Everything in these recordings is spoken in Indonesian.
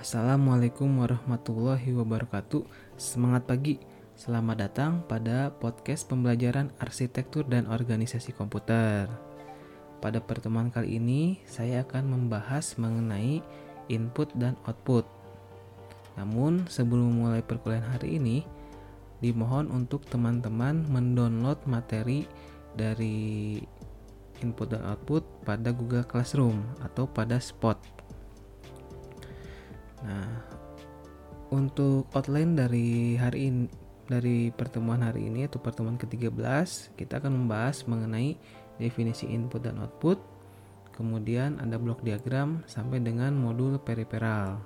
Assalamualaikum warahmatullahi wabarakatuh. Semangat pagi. Selamat datang pada podcast pembelajaran arsitektur dan organisasi komputer. Pada pertemuan kali ini, saya akan membahas mengenai input dan output. Namun, sebelum memulai perkuliahan hari ini, dimohon untuk teman-teman mendownload materi dari input dan output pada Google Classroom atau pada Spot Nah, untuk outline dari hari ini dari pertemuan hari ini atau pertemuan ke-13 kita akan membahas mengenai definisi input dan output kemudian ada blok diagram sampai dengan modul periferal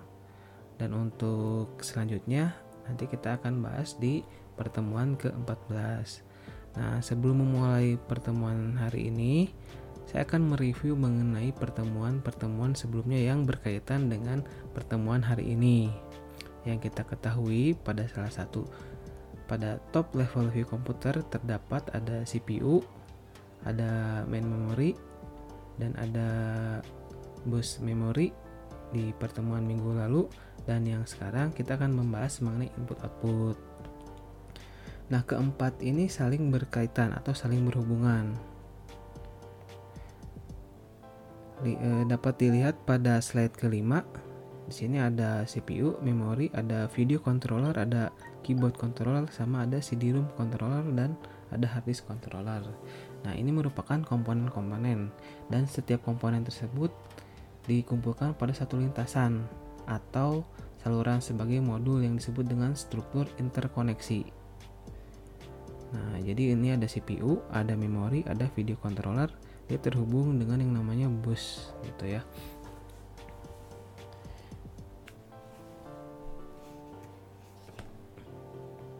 dan untuk selanjutnya nanti kita akan bahas di pertemuan ke-14 nah sebelum memulai pertemuan hari ini saya akan mereview mengenai pertemuan-pertemuan sebelumnya yang berkaitan dengan pertemuan hari ini. Yang kita ketahui pada salah satu pada top level view komputer terdapat ada CPU, ada main memory, dan ada bus memory di pertemuan minggu lalu dan yang sekarang kita akan membahas mengenai input output. Nah, keempat ini saling berkaitan atau saling berhubungan. Eh, dapat dilihat pada slide kelima. Di sini ada CPU, memori, ada video controller, ada keyboard controller, sama ada CD-ROM controller dan ada hard disk controller. Nah, ini merupakan komponen-komponen dan setiap komponen tersebut dikumpulkan pada satu lintasan atau saluran sebagai modul yang disebut dengan struktur interkoneksi. Nah, jadi ini ada CPU, ada memori, ada video controller, dia terhubung dengan yang namanya bus gitu ya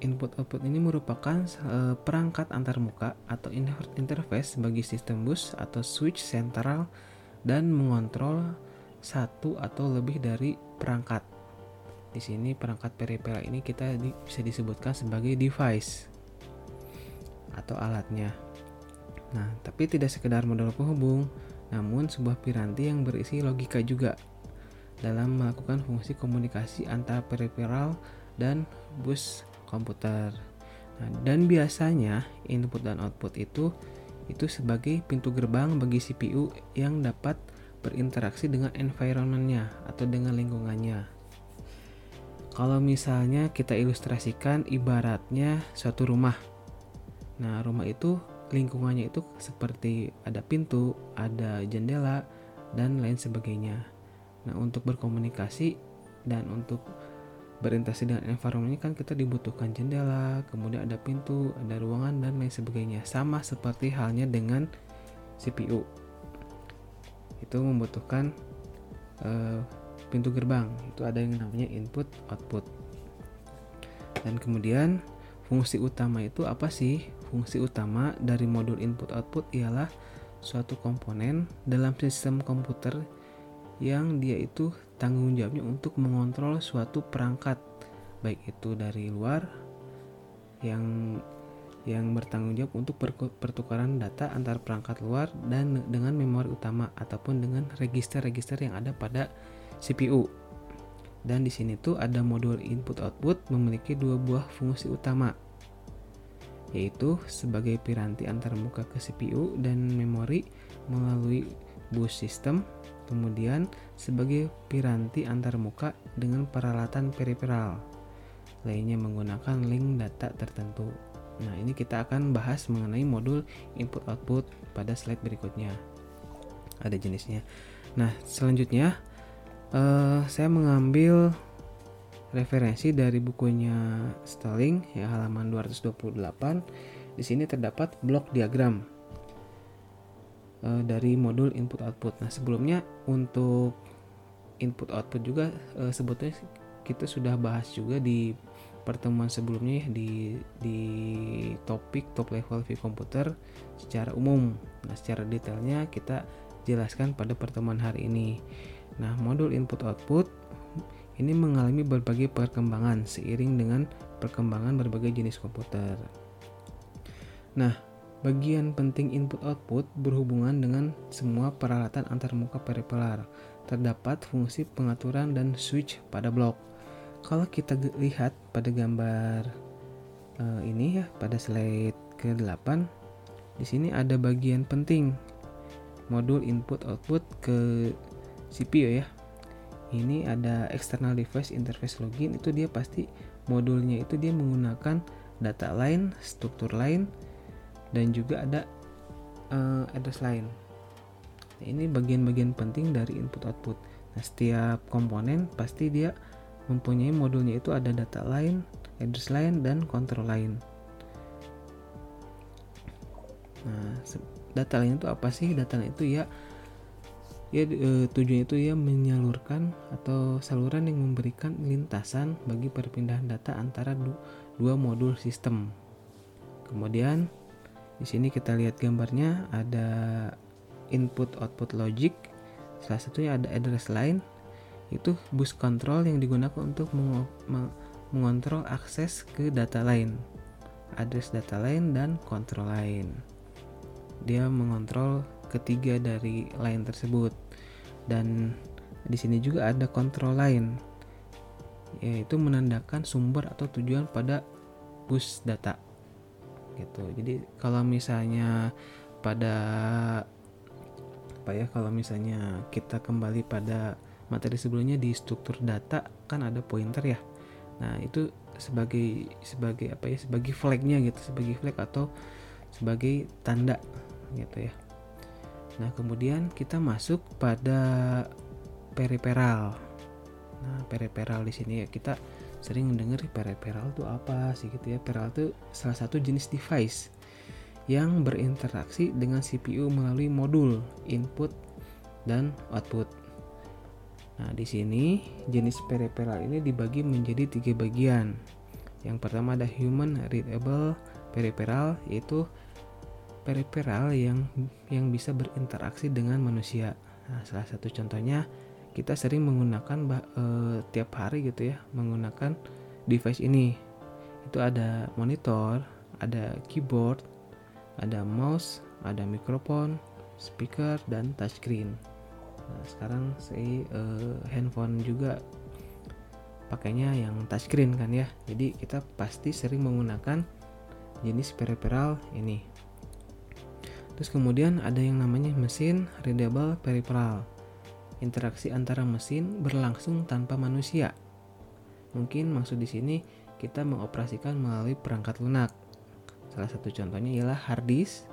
input output ini merupakan uh, perangkat antarmuka atau interface bagi sistem bus atau switch sentral dan mengontrol satu atau lebih dari perangkat. Di sini perangkat peripheral ini kita bisa disebutkan sebagai device atau alatnya. Nah, tapi tidak sekedar modal penghubung, namun sebuah piranti yang berisi logika juga dalam melakukan fungsi komunikasi antara peripheral dan bus komputer. Nah, dan biasanya input dan output itu itu sebagai pintu gerbang bagi CPU yang dapat berinteraksi dengan environmentnya atau dengan lingkungannya. Kalau misalnya kita ilustrasikan ibaratnya suatu rumah. Nah, rumah itu lingkungannya itu seperti ada pintu, ada jendela, dan lain sebagainya. Nah, untuk berkomunikasi dan untuk berinteraksi dengan environment kan kita dibutuhkan jendela, kemudian ada pintu, ada ruangan dan lain sebagainya. Sama seperti halnya dengan CPU. Itu membutuhkan uh, pintu gerbang. Itu ada yang namanya input output. Dan kemudian fungsi utama itu apa sih? Fungsi utama dari modul input-output ialah suatu komponen dalam sistem komputer yang dia itu tanggung jawabnya untuk mengontrol suatu perangkat baik itu dari luar yang yang bertanggung jawab untuk pertukaran data antar perangkat luar dan dengan memori utama ataupun dengan register-register yang ada pada CPU. Dan di sini tuh ada modul input output memiliki dua buah fungsi utama yaitu sebagai piranti antarmuka ke CPU dan memori melalui bus system, kemudian sebagai piranti antarmuka dengan peralatan peripheral, lainnya menggunakan link data tertentu. Nah, ini kita akan bahas mengenai modul input-output pada slide berikutnya. Ada jenisnya. Nah, selanjutnya uh, saya mengambil referensi dari bukunya Stalling ya halaman 228. Di sini terdapat blok diagram e, dari modul input output. Nah, sebelumnya untuk input output juga e, sebetulnya kita sudah bahas juga di pertemuan sebelumnya ya di di topik top level view komputer secara umum. Nah, secara detailnya kita jelaskan pada pertemuan hari ini. Nah, modul input output ini mengalami berbagai perkembangan seiring dengan perkembangan berbagai jenis komputer. Nah, bagian penting input output berhubungan dengan semua peralatan antarmuka peripheral terdapat fungsi pengaturan dan switch pada blok. Kalau kita lihat pada gambar uh, ini ya pada slide ke-8 di sini ada bagian penting modul input output ke CPU ya. Ini ada external device interface login itu dia pasti modulnya itu dia menggunakan data line, struktur line dan juga ada uh, address line. Nah, ini bagian-bagian penting dari input output. Nah, setiap komponen pasti dia mempunyai modulnya itu ada data line, address line, dan control line. Nah, data line itu apa sih? Data line itu ya ya e, tujuannya itu ya menyalurkan atau saluran yang memberikan lintasan bagi perpindahan data antara du, dua modul sistem. Kemudian di sini kita lihat gambarnya ada input output logic. Salah satunya ada address line itu bus control yang digunakan untuk meng mengontrol akses ke data lain, address data lain dan kontrol lain. Dia mengontrol ketiga dari line tersebut. Dan di sini juga ada kontrol lain yaitu menandakan sumber atau tujuan pada bus data. Gitu. Jadi kalau misalnya pada apa ya kalau misalnya kita kembali pada materi sebelumnya di struktur data kan ada pointer ya. Nah itu sebagai sebagai apa ya sebagai flagnya gitu sebagai flag atau sebagai tanda gitu ya nah kemudian kita masuk pada periperal. Nah periperal di sini ya kita sering mendengar periperal itu apa sih gitu ya. Periperal itu salah satu jenis device yang berinteraksi dengan CPU melalui modul input dan output. Nah, di sini jenis peripheral ini dibagi menjadi tiga bagian. Yang pertama ada human readable peripheral, yaitu peripheral yang yang bisa berinteraksi dengan manusia. Nah, salah satu contohnya kita sering menggunakan eh, tiap hari gitu ya, menggunakan device ini. Itu ada monitor, ada keyboard, ada mouse, ada mikrofon, speaker dan touchscreen. Nah, sekarang si uh, handphone juga pakainya yang touchscreen kan ya. Jadi kita pasti sering menggunakan jenis peripheral ini. Terus kemudian ada yang namanya mesin readable peripheral. Interaksi antara mesin berlangsung tanpa manusia. Mungkin maksud di sini kita mengoperasikan melalui perangkat lunak. Salah satu contohnya ialah hard disk.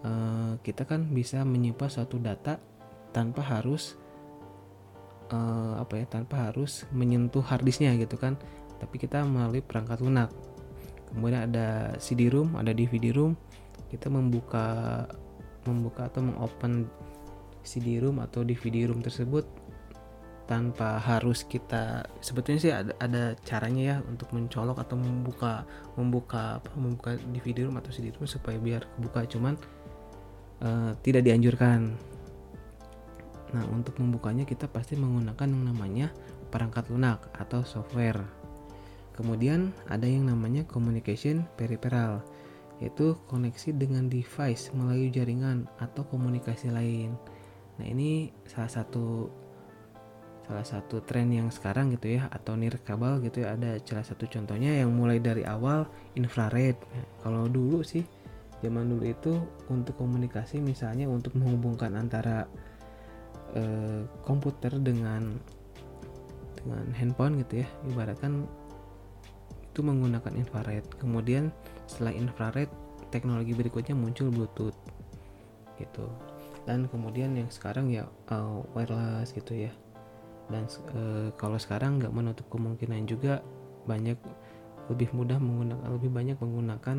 Uh, kita kan bisa menyimpan suatu data tanpa harus uh, apa ya tanpa harus menyentuh harddisknya gitu kan tapi kita melalui perangkat lunak kemudian ada CD-ROM ada DVD-ROM kita membuka membuka atau mengopen CD-ROM atau DVD-ROM tersebut tanpa harus kita sebetulnya sih ada, ada caranya ya untuk mencolok atau membuka membuka apa membuka DVD-ROM atau CD-ROM supaya biar kebuka. Cuman uh, tidak dianjurkan. Nah, untuk membukanya kita pasti menggunakan yang namanya perangkat lunak atau software. Kemudian ada yang namanya communication peripheral, yaitu koneksi dengan device melalui jaringan atau komunikasi lain. Nah, ini salah satu salah satu tren yang sekarang gitu ya atau nirkabel gitu ya ada salah satu contohnya yang mulai dari awal infrared. Nah, kalau dulu sih zaman dulu itu untuk komunikasi misalnya untuk menghubungkan antara Eh, komputer dengan dengan handphone gitu ya ibaratkan itu menggunakan infrared. Kemudian setelah infrared teknologi berikutnya muncul bluetooth gitu. Dan kemudian yang sekarang ya uh, wireless gitu ya. Dan uh, kalau sekarang nggak menutup kemungkinan juga banyak lebih mudah menggunakan lebih banyak menggunakan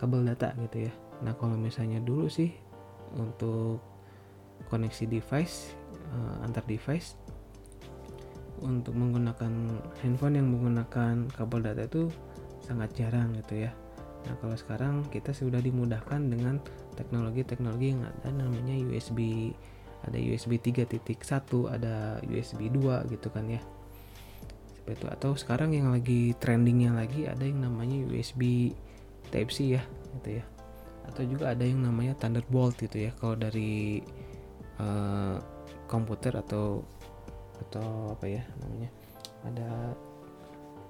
kabel data gitu ya. Nah kalau misalnya dulu sih untuk koneksi device uh, antar device untuk menggunakan handphone yang menggunakan kabel data itu sangat jarang gitu ya. Nah kalau sekarang kita sudah dimudahkan dengan teknologi-teknologi yang ada namanya USB ada USB 3.1 ada USB 2 gitu kan ya. Seperti itu. Atau sekarang yang lagi trendingnya lagi ada yang namanya USB Type C ya gitu ya. Atau juga ada yang namanya Thunderbolt gitu ya. Kalau dari uh, komputer atau atau apa ya namanya ada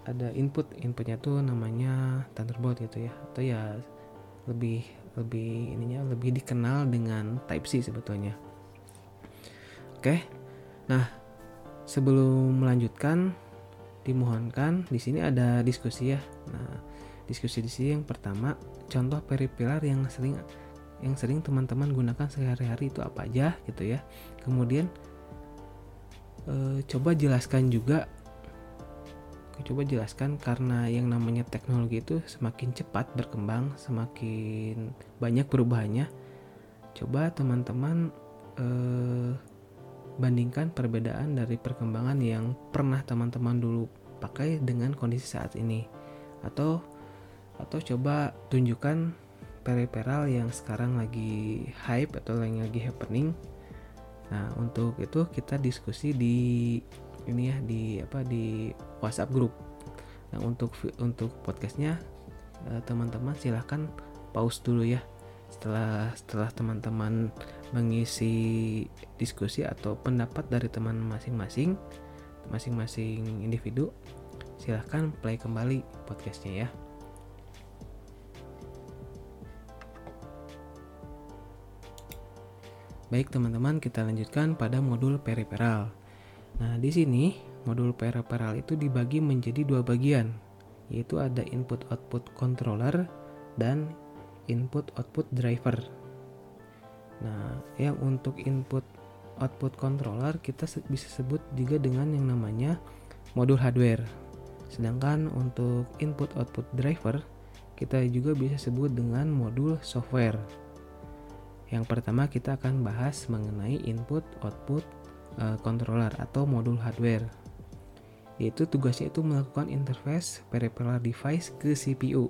ada input inputnya tuh namanya Thunderbolt gitu ya. Atau ya lebih lebih ininya lebih dikenal dengan Type C sebetulnya. Oke nah sebelum melanjutkan dimohonkan di sini ada diskusi ya. Nah diskusi di sini yang pertama contoh peripilar yang sering yang sering teman-teman gunakan sehari-hari itu apa aja gitu ya. Kemudian e, coba jelaskan juga. Coba jelaskan karena yang namanya teknologi itu semakin cepat berkembang semakin banyak perubahannya. Coba teman-teman e, bandingkan perbedaan dari perkembangan yang pernah teman-teman dulu pakai dengan kondisi saat ini. Atau atau coba tunjukkan periperal yang sekarang lagi hype atau yang lagi happening nah untuk itu kita diskusi di ini ya di apa di WhatsApp grup nah untuk untuk podcastnya eh, teman-teman silahkan pause dulu ya. Setelah setelah teman-teman mengisi diskusi atau pendapat dari teman masing-masing masing-masing individu silahkan play kembali podcastnya ya Baik teman-teman, kita lanjutkan pada modul periperal. Nah, di sini modul periperal itu dibagi menjadi dua bagian, yaitu ada input-output controller dan input-output driver. Nah, yang untuk input-output controller kita bisa sebut juga dengan yang namanya modul hardware. Sedangkan untuk input-output driver kita juga bisa sebut dengan modul software. Yang pertama kita akan bahas mengenai input output uh, controller atau modul hardware. Yaitu tugasnya itu melakukan interface peripheral device ke CPU.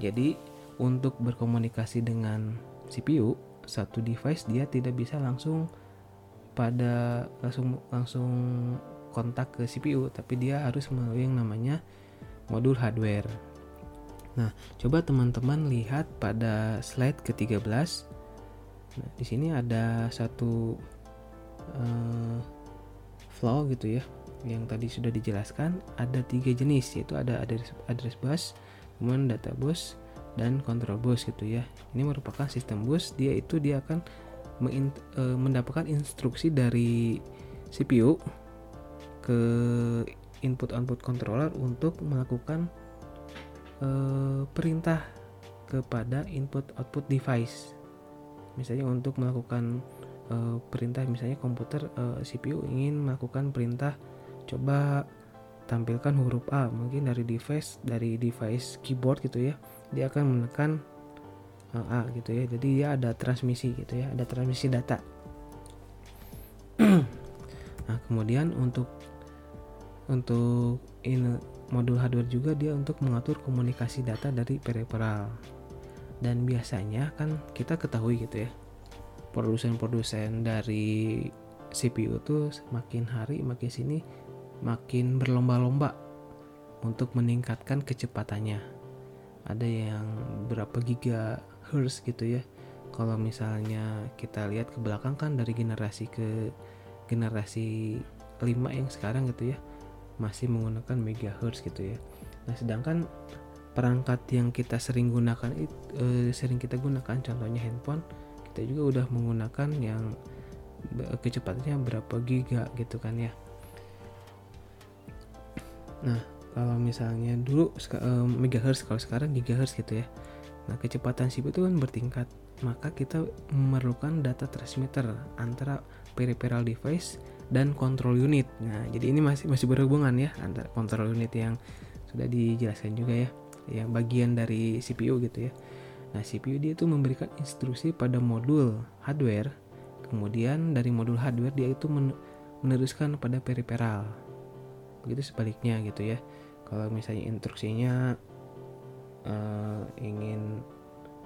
Jadi untuk berkomunikasi dengan CPU, satu device dia tidak bisa langsung pada langsung langsung kontak ke CPU, tapi dia harus melalui yang namanya modul hardware. Nah, coba teman-teman lihat pada slide ke-13 Nah, di sini ada satu uh, flow gitu ya, yang tadi sudah dijelaskan. Ada tiga jenis, yaitu ada address, address bus, kemudian data bus, dan control bus gitu ya. Ini merupakan sistem bus, dia itu dia akan uh, mendapatkan instruksi dari CPU ke input output controller untuk melakukan uh, perintah kepada input output device misalnya untuk melakukan uh, perintah misalnya komputer uh, eh, CPU ingin melakukan perintah coba tampilkan huruf A mungkin dari device dari device keyboard gitu ya dia akan menekan uh, A gitu ya jadi dia ada transmisi gitu ya ada transmisi data. Nah kemudian untuk untuk ini modul hardware juga dia untuk mengatur komunikasi data dari peripheral dan biasanya kan kita ketahui gitu ya produsen-produsen dari CPU tuh makin hari makin sini makin berlomba-lomba untuk meningkatkan kecepatannya. Ada yang berapa gigahertz gitu ya. Kalau misalnya kita lihat ke belakang kan dari generasi ke generasi 5 yang sekarang gitu ya masih menggunakan megahertz gitu ya. Nah sedangkan perangkat yang kita sering gunakan itu e, sering kita gunakan contohnya handphone kita juga udah menggunakan yang kecepatannya berapa giga gitu kan ya. Nah kalau misalnya dulu megahertz kalau sekarang gigahertz gitu ya. Nah kecepatan CPU itu kan bertingkat maka kita memerlukan data transmitter antara peripheral device dan control unit. Nah jadi ini masih masih berhubungan ya antara control unit yang sudah dijelaskan juga ya yang bagian dari CPU gitu ya. Nah, CPU dia itu memberikan instruksi pada modul hardware, kemudian dari modul hardware dia itu meneruskan pada peripheral. Begitu sebaliknya gitu ya. Kalau misalnya instruksinya uh, ingin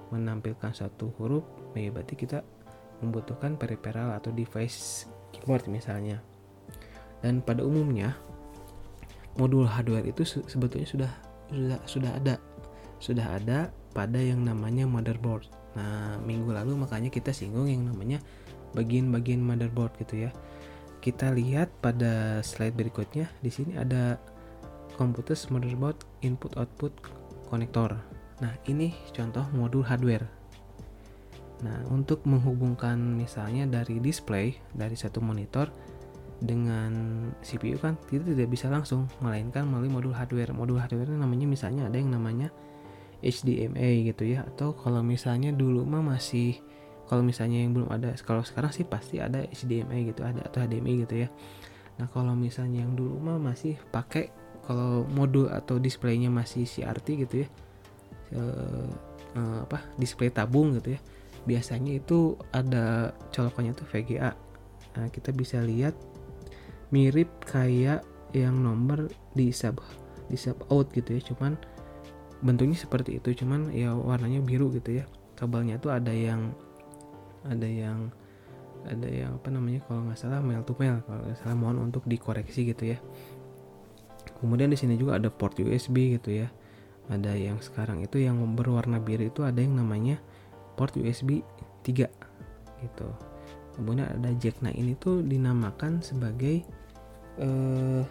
menampilkan satu huruf, ya berarti kita membutuhkan peripheral atau device keyboard misalnya. Dan pada umumnya modul hardware itu sebetulnya sudah sudah sudah ada sudah ada pada yang namanya motherboard. Nah, minggu lalu makanya kita singgung yang namanya bagian-bagian motherboard gitu ya. kita lihat pada slide berikutnya di sini ada Computer's Motherboard Input Output Connector. Nah, ini contoh modul hardware. Nah, untuk menghubungkan misalnya dari display dari satu monitor dengan CPU kan kita tidak bisa langsung melainkan melalui modul hardware. Modul hardware namanya misalnya ada yang namanya HDMI gitu ya atau kalau misalnya dulu mah masih kalau misalnya yang belum ada kalau sekarang sih pasti ada HDMI gitu ada atau HDMI gitu ya. Nah, kalau misalnya yang dulu mah masih pakai kalau modul atau displaynya masih CRT gitu ya. Eh, eh, apa display tabung gitu ya biasanya itu ada colokannya tuh VGA nah kita bisa lihat mirip kayak yang nomor di sub di sub out gitu ya. Cuman bentuknya seperti itu cuman ya warnanya biru gitu ya. Kabelnya tuh ada yang ada yang ada yang apa namanya kalau nggak salah mail to mail kalau nggak salah mohon untuk dikoreksi gitu ya. Kemudian di sini juga ada port USB gitu ya. Ada yang sekarang itu yang berwarna biru itu ada yang namanya port USB 3 gitu. Kemudian ada jack nah ini tuh dinamakan sebagai eh,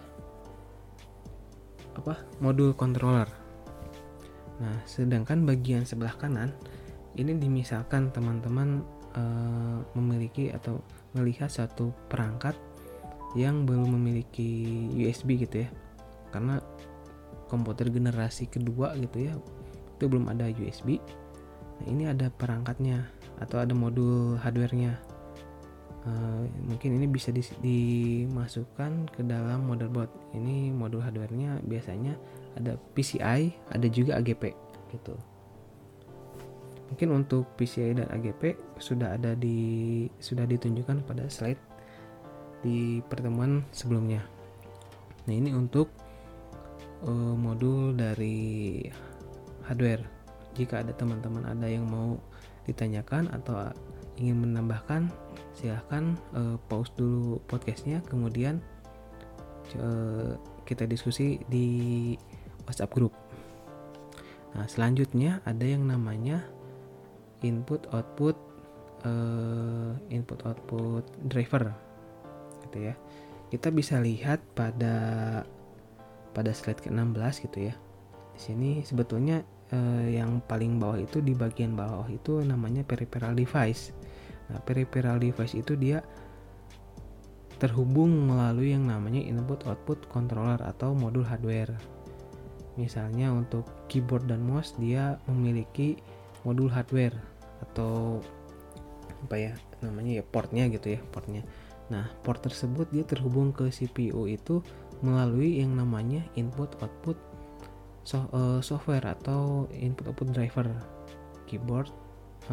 apa? Modul controller. Nah sedangkan bagian sebelah kanan ini dimisalkan teman-teman eh, memiliki atau melihat satu perangkat yang belum memiliki USB gitu ya. Karena komputer generasi kedua gitu ya itu belum ada USB Nah, ini ada perangkatnya atau ada modul hardwarenya. Uh, mungkin ini bisa di, dimasukkan ke dalam motherboard. Ini modul hardwarenya biasanya ada PCI, ada juga AGP gitu. Mungkin untuk PCI dan AGP sudah ada di sudah ditunjukkan pada slide di pertemuan sebelumnya. Nah, ini untuk uh, modul dari hardware jika ada teman-teman ada yang mau ditanyakan atau ingin menambahkan silahkan uh, pause dulu podcastnya kemudian uh, kita diskusi di WhatsApp grup. Nah selanjutnya ada yang namanya input output uh, input output driver gitu ya. Kita bisa lihat pada pada slide ke-16 gitu ya. Di sini sebetulnya eh, yang paling bawah itu di bagian bawah itu namanya peripheral device. Nah, peripheral device itu dia terhubung melalui yang namanya input output controller atau modul hardware. Misalnya untuk keyboard dan mouse dia memiliki modul hardware atau apa ya namanya ya portnya gitu ya portnya. Nah port tersebut dia terhubung ke CPU itu melalui yang namanya input output uh, software atau input output driver keyboard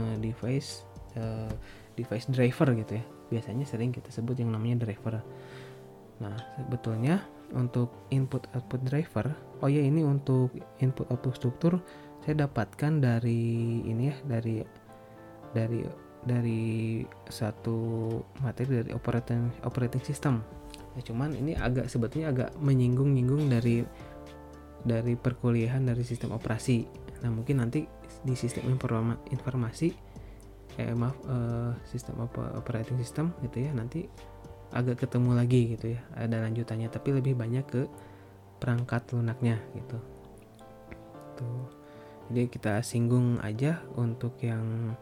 uh, device uh, device driver gitu ya. Biasanya sering kita sebut yang namanya driver. Nah sebetulnya untuk input output driver oh ya ini untuk input output struktur saya dapatkan dari ini ya dari dari dari satu materi dari operating operating system. Ya cuman ini agak sebetulnya agak menyinggung-nyinggung dari dari perkuliahan dari sistem operasi. Nah mungkin nanti di sistem informa informasi, eh maaf eh, sistem apa operating system gitu ya nanti agak ketemu lagi gitu ya ada lanjutannya tapi lebih banyak ke perangkat lunaknya gitu. Tuh. Jadi kita singgung aja untuk yang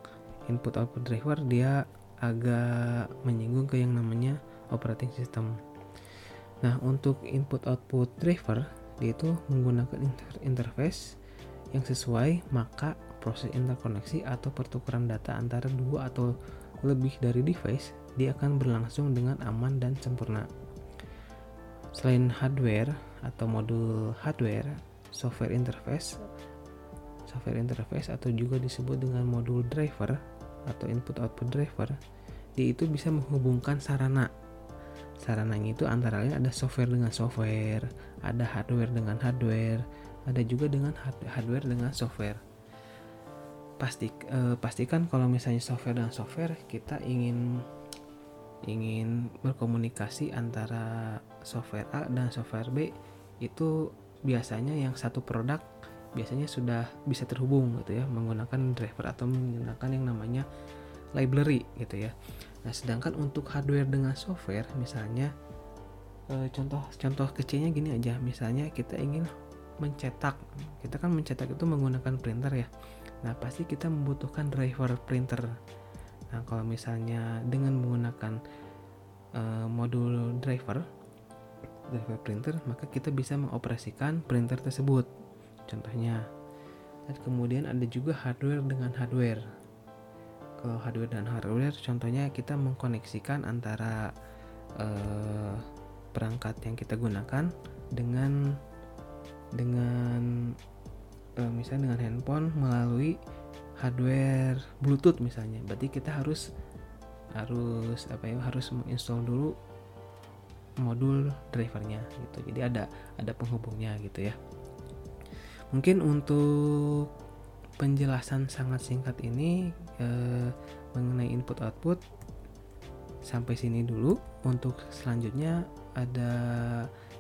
input output driver dia agak menyinggung ke yang namanya operating system. Nah, untuk input output driver yaitu menggunakan inter interface yang sesuai maka proses interkoneksi atau pertukaran data antara dua atau lebih dari device dia akan berlangsung dengan aman dan sempurna. Selain hardware atau modul hardware, software interface, software interface atau juga disebut dengan modul driver atau input output driver, dia itu bisa menghubungkan sarana sarananya itu antara lain ada software dengan software, ada hardware dengan hardware, ada juga dengan hardware dengan software. Pasti eh, pastikan kalau misalnya software dengan software kita ingin ingin berkomunikasi antara software A dan software B itu biasanya yang satu produk biasanya sudah bisa terhubung gitu ya menggunakan driver atau menggunakan yang namanya library gitu ya. Nah, sedangkan untuk hardware dengan software misalnya e, contoh contoh kecilnya gini aja. Misalnya kita ingin mencetak. Kita kan mencetak itu menggunakan printer ya. Nah, pasti kita membutuhkan driver printer. Nah, kalau misalnya dengan menggunakan e, modul driver driver printer, maka kita bisa mengoperasikan printer tersebut. Contohnya. Dan kemudian ada juga hardware dengan hardware kalau hardware dan hardware contohnya kita mengkoneksikan antara uh, perangkat yang kita gunakan dengan dengan uh, misalnya dengan handphone melalui hardware Bluetooth misalnya. Berarti kita harus harus apa ya harus menginstall dulu modul drivernya gitu. Jadi ada ada penghubungnya gitu ya. Mungkin untuk penjelasan sangat singkat ini eh, mengenai input output sampai sini dulu. Untuk selanjutnya ada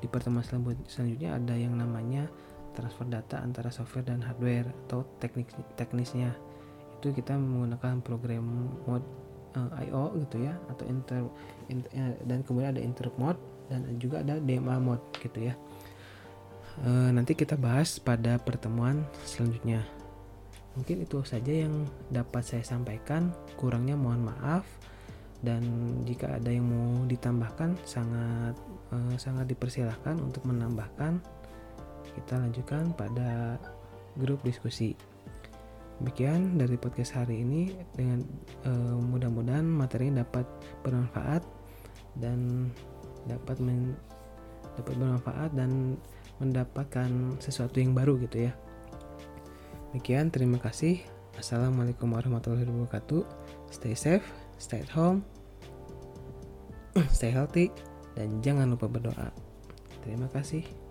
di pertemuan selanjutnya ada yang namanya transfer data antara software dan hardware atau teknik teknisnya itu kita menggunakan program mode uh, eh, IO gitu ya atau inter, inter ya, dan kemudian ada interrupt mode dan juga ada DMA mode gitu ya uh, nanti kita bahas pada pertemuan selanjutnya Mungkin itu saja yang dapat saya sampaikan. Kurangnya mohon maaf. Dan jika ada yang mau ditambahkan sangat eh, sangat dipersilahkan untuk menambahkan. Kita lanjutkan pada grup diskusi. Demikian dari podcast hari ini dengan eh, mudah-mudahan materi dapat bermanfaat dan dapat men, dapat bermanfaat dan mendapatkan sesuatu yang baru gitu ya Demikian, terima kasih. Assalamualaikum warahmatullahi wabarakatuh. Stay safe, stay at home, stay healthy, dan jangan lupa berdoa. Terima kasih.